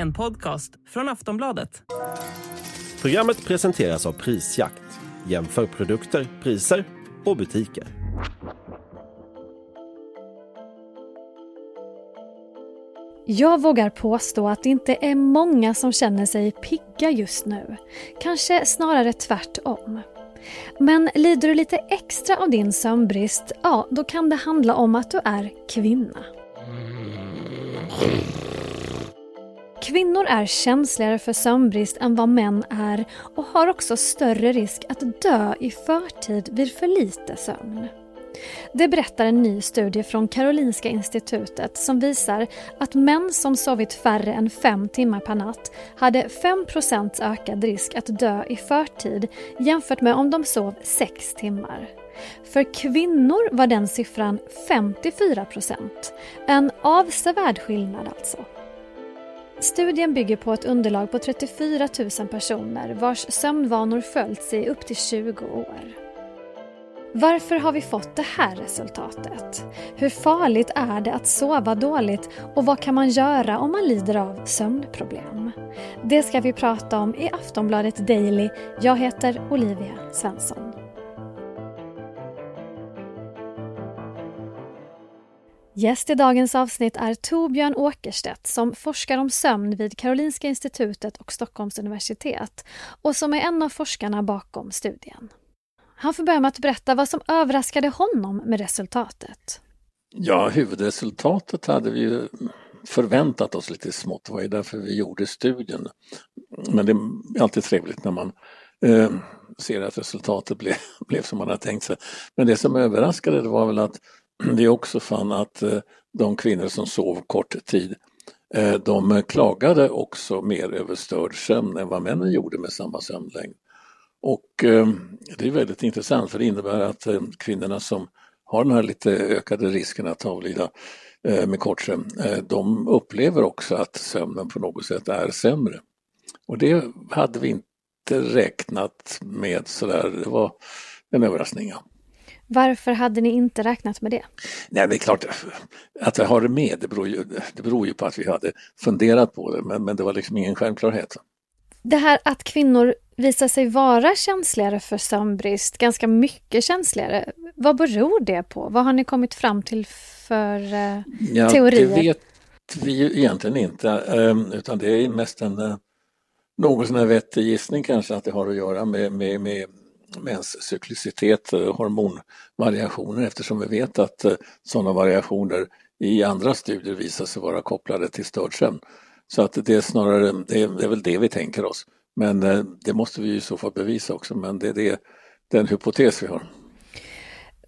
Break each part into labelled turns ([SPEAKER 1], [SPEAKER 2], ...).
[SPEAKER 1] En podcast från Aftonbladet.
[SPEAKER 2] Programmet presenteras av Prisjakt. Jämför produkter, priser och butiker.
[SPEAKER 3] Jag vågar påstå att det inte är många som känner sig pigga just nu. Kanske snarare tvärtom. Men lider du lite extra av din sömnbrist, ja då kan det handla om att du är kvinna. Kvinnor är känsligare för sömnbrist än vad män är och har också större risk att dö i förtid vid för lite sömn. Det berättar en ny studie från Karolinska institutet som visar att män som sovit färre än fem timmar per natt hade 5% ökad risk att dö i förtid jämfört med om de sov sex timmar. För kvinnor var den siffran 54% En avsevärd skillnad alltså. Studien bygger på ett underlag på 34 000 personer vars sömnvanor följts i upp till 20 år. Varför har vi fått det här resultatet? Hur farligt är det att sova dåligt och vad kan man göra om man lider av sömnproblem? Det ska vi prata om i Aftonbladet Daily. Jag heter Olivia Svensson. Gäst i dagens avsnitt är Torbjörn Åkerstedt som forskar om sömn vid Karolinska institutet och Stockholms universitet och som är en av forskarna bakom studien. Han får börja med att berätta vad som överraskade honom med resultatet.
[SPEAKER 4] Ja, huvudresultatet hade vi ju förväntat oss lite smått. Det var ju därför vi gjorde studien. Men det är alltid trevligt när man eh, ser att resultatet blev, blev som man har tänkt sig. Men det som överraskade det var väl att vi också fann att eh, de kvinnor som sov kort tid eh, de klagade också mer över störd sömn än vad männen gjorde med samma sömnlängd. Och eh, det är väldigt intressant för det innebär att kvinnorna som har den här lite ökade risken att avlida med kort sömn, de upplever också att sömnen på något sätt är sämre. Och det hade vi inte räknat med sådär, det var en överraskning. Ja.
[SPEAKER 3] Varför hade ni inte räknat med det?
[SPEAKER 4] Nej, det är klart att vi har det med, det beror ju, det beror ju på att vi hade funderat på det, men, men det var liksom ingen självklarhet.
[SPEAKER 3] Det här att kvinnor visar sig vara känsligare för sömnbrist, ganska mycket känsligare. Vad beror det på? Vad har ni kommit fram till för eh, ja, teorier?
[SPEAKER 4] Det vet vi ju egentligen inte, eh, utan det är mest en eh, något sån här vettig gissning kanske att det har att göra med, med, med menscyklicitet, eh, hormonvariationer eftersom vi vet att eh, sådana variationer i andra studier visar sig vara kopplade till störd sömn. Så att det är snarare, det är väl det vi tänker oss. Men eh, det måste vi i så fall bevisa också, men det, det är den hypotes vi har.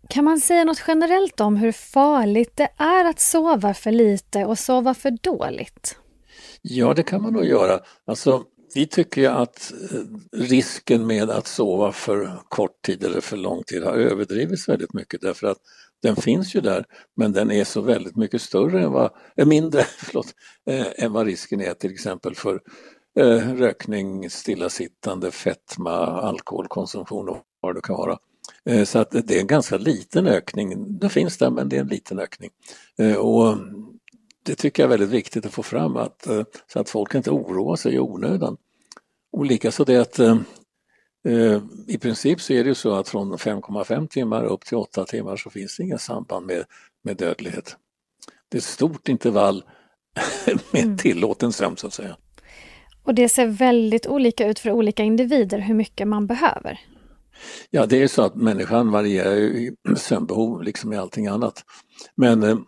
[SPEAKER 3] Kan man säga något generellt om hur farligt det är att sova för lite och sova för dåligt?
[SPEAKER 4] Ja, det kan man nog göra. Alltså, vi tycker ju att eh, risken med att sova för kort tid eller för lång tid har överdrivits väldigt mycket därför att den finns ju där men den är så väldigt mycket större än vad, äh, mindre förlåt, äh, än vad risken är till exempel för äh, rökning, stillasittande, fetma, alkoholkonsumtion och vad det kan vara. Så att det är en ganska liten ökning, den finns där men det är en liten ökning. Och det tycker jag är väldigt viktigt att få fram att, så att folk inte oroar sig i onödan. Och likaså det att Eh, I princip så är det ju så att från 5,5 timmar upp till 8 timmar så finns det inga samband med, med dödlighet. Det är ett stort intervall med mm. tillåten sömn så att säga.
[SPEAKER 3] Och det ser väldigt olika ut för olika individer hur mycket man behöver.
[SPEAKER 4] Ja, det är så att människan varierar i sömnbehov liksom i allting annat. Men eh,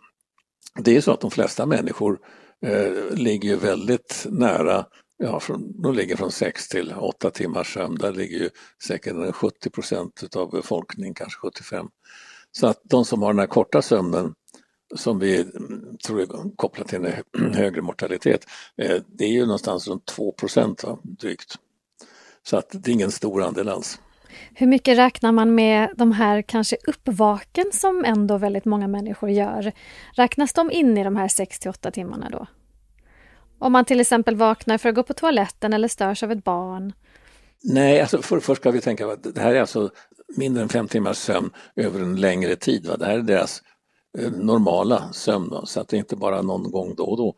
[SPEAKER 4] det är så att de flesta människor eh, ligger väldigt nära Ja, från, de ligger från 6 till 8 timmars sömn. Där ligger ju säkert 70 procent av befolkningen, kanske 75. Så att de som har den här korta sömnen som vi mm, tror är kopplat till en högre mortalitet, eh, det är ju någonstans runt 2 procent drygt. Så att det är ingen stor andel alls.
[SPEAKER 3] Hur mycket räknar man med de här kanske uppvaken som ändå väldigt många människor gör? Räknas de in i de här 6 till 8 timmarna då? Om man till exempel vaknar för att gå på toaletten eller störs av ett barn?
[SPEAKER 4] Nej, alltså för, först ska vi tänka att det här är alltså mindre än fem timmars sömn över en längre tid. Va? Det här är deras eh, normala sömn, va? så att det är inte bara någon gång då och då.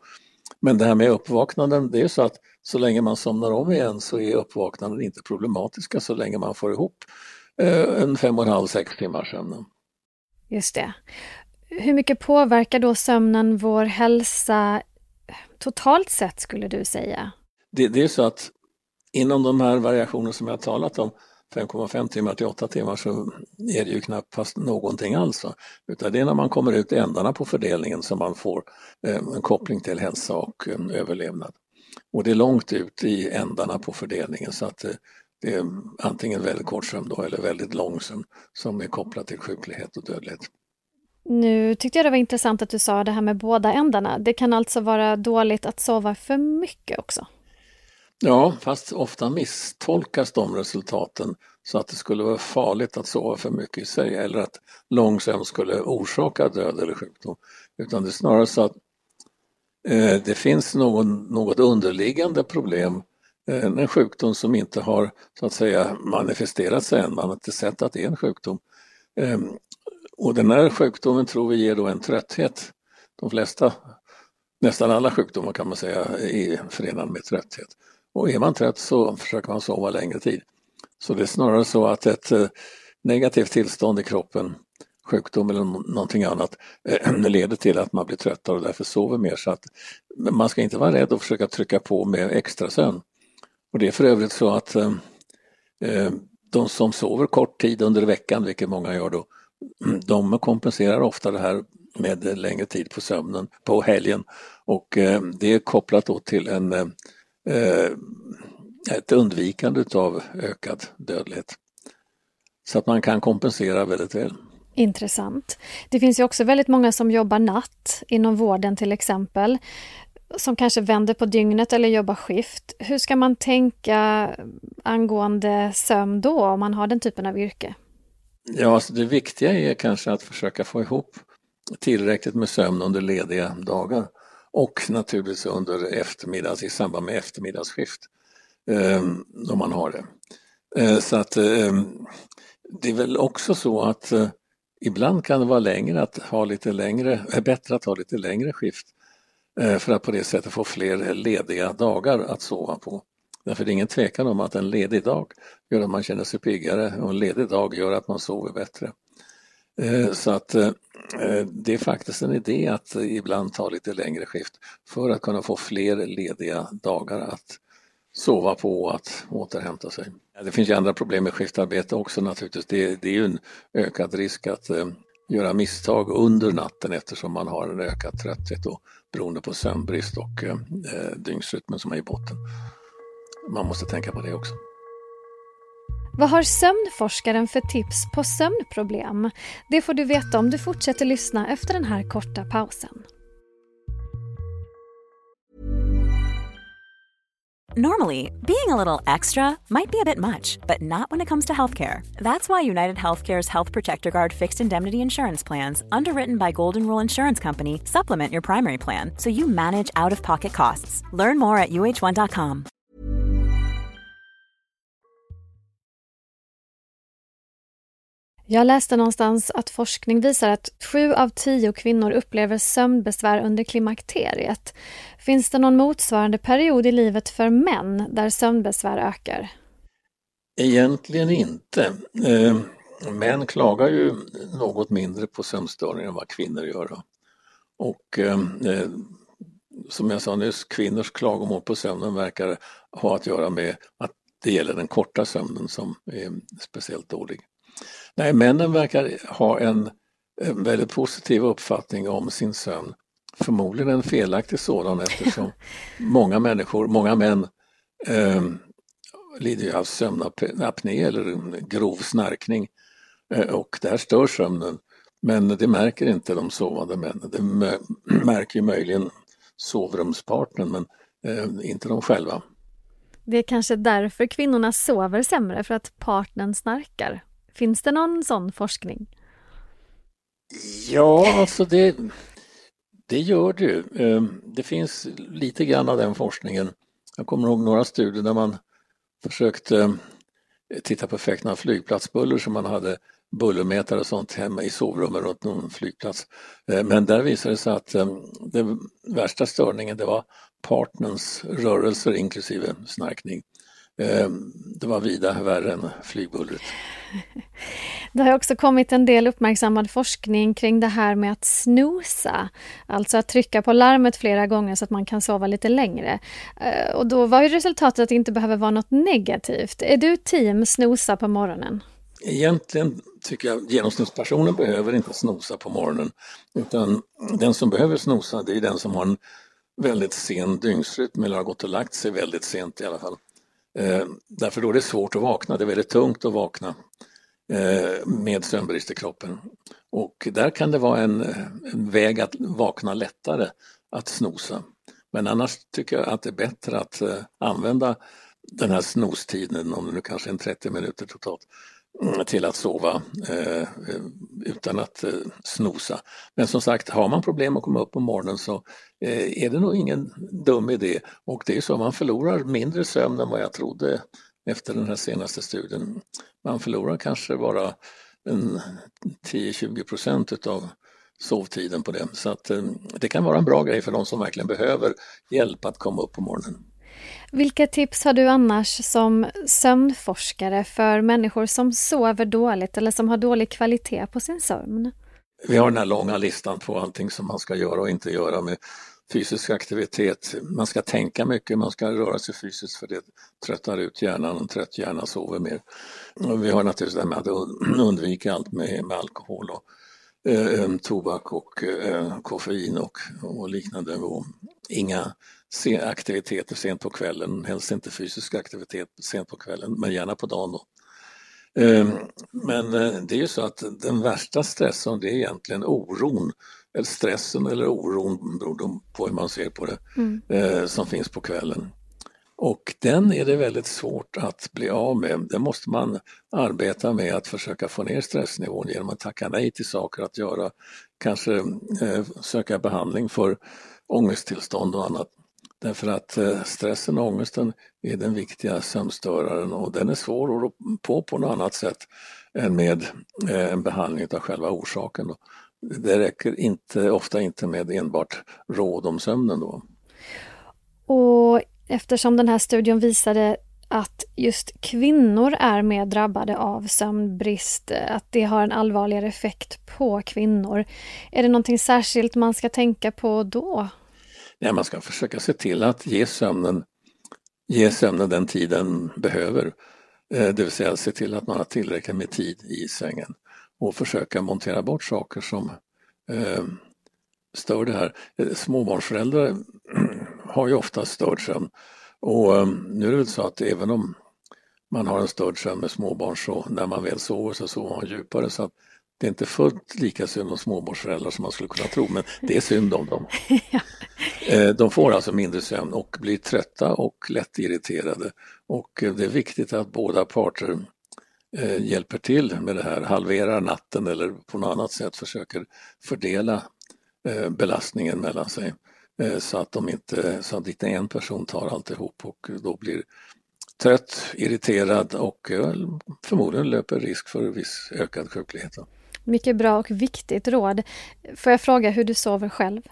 [SPEAKER 4] Men det här med uppvaknanden, det är så att så länge man somnar om igen så är uppvaknanden inte problematiska så länge man får ihop eh, en fem och en halv, sex timmars sömn.
[SPEAKER 3] Just det. Hur mycket påverkar då sömnen vår hälsa totalt sett skulle du säga?
[SPEAKER 4] Det, det är så att inom de här variationerna som jag talat om, 5,5 timmar till 8 timmar så är det ju knappast någonting alls. Utan det är när man kommer ut i ändarna på fördelningen som man får eh, en koppling till hälsa och eh, överlevnad. Och det är långt ut i ändarna på fördelningen så att eh, det är antingen väldigt kort sömn då eller väldigt lång sömn som är kopplat till sjuklighet och dödlighet.
[SPEAKER 3] Nu tyckte jag det var intressant att du sa det här med båda ändarna. Det kan alltså vara dåligt att sova för mycket också?
[SPEAKER 4] Ja, fast ofta misstolkas de resultaten så att det skulle vara farligt att sova för mycket i sig eller att lång sömn skulle orsaka död eller sjukdom. Utan det är snarare så att eh, det finns någon, något underliggande problem, eh, en sjukdom som inte har så att säga manifesterat sig än, man har inte sett att det är en sjukdom. Eh, och den här sjukdomen tror vi ger då en trötthet. De flesta, nästan alla sjukdomar kan man säga är förenade med trötthet. Och är man trött så försöker man sova längre tid. Så det är snarare så att ett eh, negativt tillstånd i kroppen, sjukdom eller någonting annat, eh, leder till att man blir tröttare och därför sover mer. Så att man ska inte vara rädd att försöka trycka på med extra sömn. Och det är för övrigt så att eh, eh de som sover kort tid under veckan, vilket många gör då, de kompenserar ofta det här med längre tid på sömnen på helgen och det är kopplat då till en Eh, ett undvikande av ökad dödlighet. Så att man kan kompensera väldigt väl.
[SPEAKER 3] Intressant. Det finns ju också väldigt många som jobbar natt, inom vården till exempel, som kanske vänder på dygnet eller jobbar skift. Hur ska man tänka angående sömn då, om man har den typen av yrke?
[SPEAKER 4] Ja, alltså det viktiga är kanske att försöka få ihop tillräckligt med sömn under lediga dagar och naturligtvis under eftermiddags i samband med eftermiddagsskift eh, om man har det. Eh, så att eh, det är väl också så att eh, ibland kan det vara längre att ha lite längre, är bättre att ha lite längre skift eh, för att på det sättet få fler lediga dagar att sova på. Därför är det ingen tvekan om att en ledig dag gör att man känner sig piggare och en ledig dag gör att man sover bättre. Eh, så att eh, eh, det är faktiskt en idé att ibland ta lite längre skift för att kunna få fler lediga dagar att sova på och att återhämta sig. Det finns ju andra problem med skiftarbete också naturligtvis. Det, det är ju en ökad risk att eh, göra misstag under natten eftersom man har en ökad trötthet och beroende på sömnbrist och eh, dygnsrytmen som är i botten. Man måste tänka på det också.
[SPEAKER 3] Vad har sömnforskaren för tips på sömnproblem? Det får du veta om du fortsätter lyssna efter den här korta pausen.
[SPEAKER 5] Normally, being a little extra might be a bit much, but not when it comes to healthcare. That's why United Healthcare's Health Protector Guard fixed indemnity insurance plans, underwritten by Golden Rule Insurance Company, supplement your primary plan so you manage out of pocket costs. Learn more at uh1.com.
[SPEAKER 3] Jag läste någonstans att forskning visar att sju av tio kvinnor upplever sömnbesvär under klimakteriet. Finns det någon motsvarande period i livet för män där sömnbesvär ökar?
[SPEAKER 4] Egentligen inte. Eh, män klagar ju något mindre på sömnstörningar än vad kvinnor gör. Och eh, eh, som jag sa nyss, kvinnors klagomål på sömnen verkar ha att göra med att det gäller den korta sömnen som är speciellt dålig. Nej, männen verkar ha en, en väldigt positiv uppfattning om sin sömn. Förmodligen en felaktig sådan eftersom många människor, många män eh, lider ju av sömnapné eller grov snarkning eh, och där stör sömnen. Men det märker inte de sovande männen. Det märker ju möjligen sovrumspartnern men eh, inte de själva.
[SPEAKER 3] Det är kanske därför kvinnorna sover sämre, för att partnern snarkar. Finns det någon sån forskning?
[SPEAKER 4] Ja, alltså det, det gör det ju. Ehm, det finns lite grann av den forskningen. Jag kommer ihåg några studier där man försökte eh, titta på effekterna av flygplatsbuller som man hade bullermätare och sånt hemma i sovrummet runt någon flygplats. Eh, men där visade det sig att ehm, den värsta störningen det var partnerns rörelser inklusive snarkning. Eh, det var vida värre än flygbullret.
[SPEAKER 3] Det har också kommit en del uppmärksammad forskning kring det här med att snosa. Alltså att trycka på larmet flera gånger så att man kan sova lite längre. Och då var ju resultatet att det inte behöver vara något negativt. Är du team snosa på morgonen?
[SPEAKER 4] Egentligen tycker jag genomsnittspersonen behöver inte snosa på morgonen. Utan den som behöver snosa det är den som har en väldigt sen dygnsrytm eller har gått och lagt sig väldigt sent i alla fall. Eh, därför då är det svårt att vakna, det är väldigt tungt att vakna eh, med sömnbrist i kroppen. Och där kan det vara en, en väg att vakna lättare att snosa. Men annars tycker jag att det är bättre att eh, använda den här snostiden, om det nu kanske är en 30 minuter totalt, Mm, till att sova eh, eh, utan att eh, snosa. Men som sagt, har man problem att komma upp på morgonen så eh, är det nog ingen dum idé. Och det är så, man förlorar mindre sömn än vad jag trodde efter den här senaste studien. Man förlorar kanske bara 10-20 procent utav sovtiden på det. Så att eh, det kan vara en bra grej för de som verkligen behöver hjälp att komma upp på morgonen.
[SPEAKER 3] Vilka tips har du annars som sömnforskare för människor som sover dåligt eller som har dålig kvalitet på sin sömn?
[SPEAKER 4] Vi har den här långa listan på allting som man ska göra och inte göra med fysisk aktivitet. Man ska tänka mycket, man ska röra sig fysiskt för det tröttar ut hjärnan, en trött hjärna sover mer. Och vi har naturligtvis det här med att undvika allt med, med alkohol och eh, tobak och eh, koffein och, och liknande. Och inga aktiviteter sent på kvällen, helst inte fysisk aktivitet sent på kvällen, men gärna på dagen. Då. Ehm, men eh, det är ju så att den värsta stressen det är egentligen oron, eller stressen eller oron beroende på hur man ser på det, mm. Eh, som finns på kvällen. Och den är det väldigt svårt att bli av med. Det måste man arbeta med att försöka få ner stressnivån genom att tacka nej till saker att göra. Kanske eh, söka behandling för ångesttillstånd och annat. Därför att eh, stressen och ångesten är den viktiga sömnstöraren och den är svår att rå på på något annat sätt än med eh, en behandling av själva orsaken. Det räcker inte, ofta inte med enbart råd om sömnen då.
[SPEAKER 3] Och eftersom den här studien visade att just kvinnor är mer drabbade av sömnbrist, att det har en allvarligare effekt på kvinnor. Är det någonting särskilt man ska tänka på då?
[SPEAKER 4] Nej, man ska försöka se till att ge sömnen, ge sömnen den tid den behöver. Eh, det vill säga se till att man har tillräckligt med tid i sängen och försöka montera bort saker som eh, stör det här. Eh, småbarnsföräldrar har ju ofta störd sömn och eh, nu är det väl så att även om man har en störd sömn med småbarn så när man väl sover så sover man djupare så att det är inte fullt lika synd om småbarnsföräldrar som man skulle kunna tro, men det är synd om dem. Eh, de får alltså mindre sömn och blir trötta och lättirriterade. Och eh, det är viktigt att båda parter hjälper till med det här, halverar natten eller på något annat sätt försöker fördela belastningen mellan sig. Så att, de inte, så att inte en person tar alltihop och då blir trött, irriterad och förmodligen löper risk för viss ökad sjuklighet.
[SPEAKER 3] Mycket bra och viktigt råd. Får jag fråga hur du sover själv?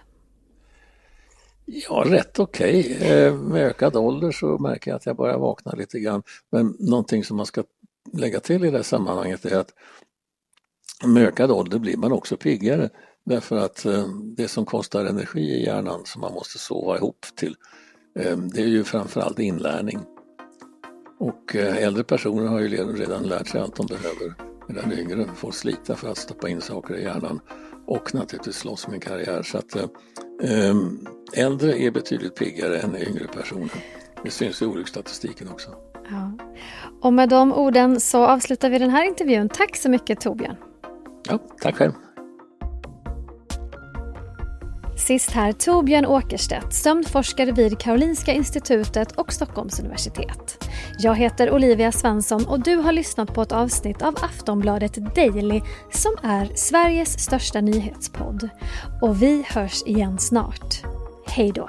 [SPEAKER 4] Ja, rätt okej. Okay. Eh, med ökad ålder så märker jag att jag börjar vakna lite grann. Men någonting som man ska lägga till i det här sammanhanget är att med ökad ålder blir man också piggare. Därför att eh, det som kostar energi i hjärnan som man måste sova ihop till, eh, det är ju framförallt inlärning. Och äldre personer har ju redan lärt sig allt de behöver medan yngre får slita för att stoppa in saker i hjärnan och naturligtvis slåss med karriär. Så att, eh, äldre är betydligt piggare än yngre personer. Det syns i olycksstatistiken också.
[SPEAKER 3] Ja. Och med de orden så avslutar vi den här intervjun. Tack så mycket Torbjörn.
[SPEAKER 4] Ja, tack själv.
[SPEAKER 3] Sist här Torbjörn Åkerstedt, sömnforskare vid Karolinska institutet och Stockholms universitet. Jag heter Olivia Svensson och du har lyssnat på ett avsnitt av Aftonbladet Daily som är Sveriges största nyhetspodd. Och vi hörs igen snart. Hej då!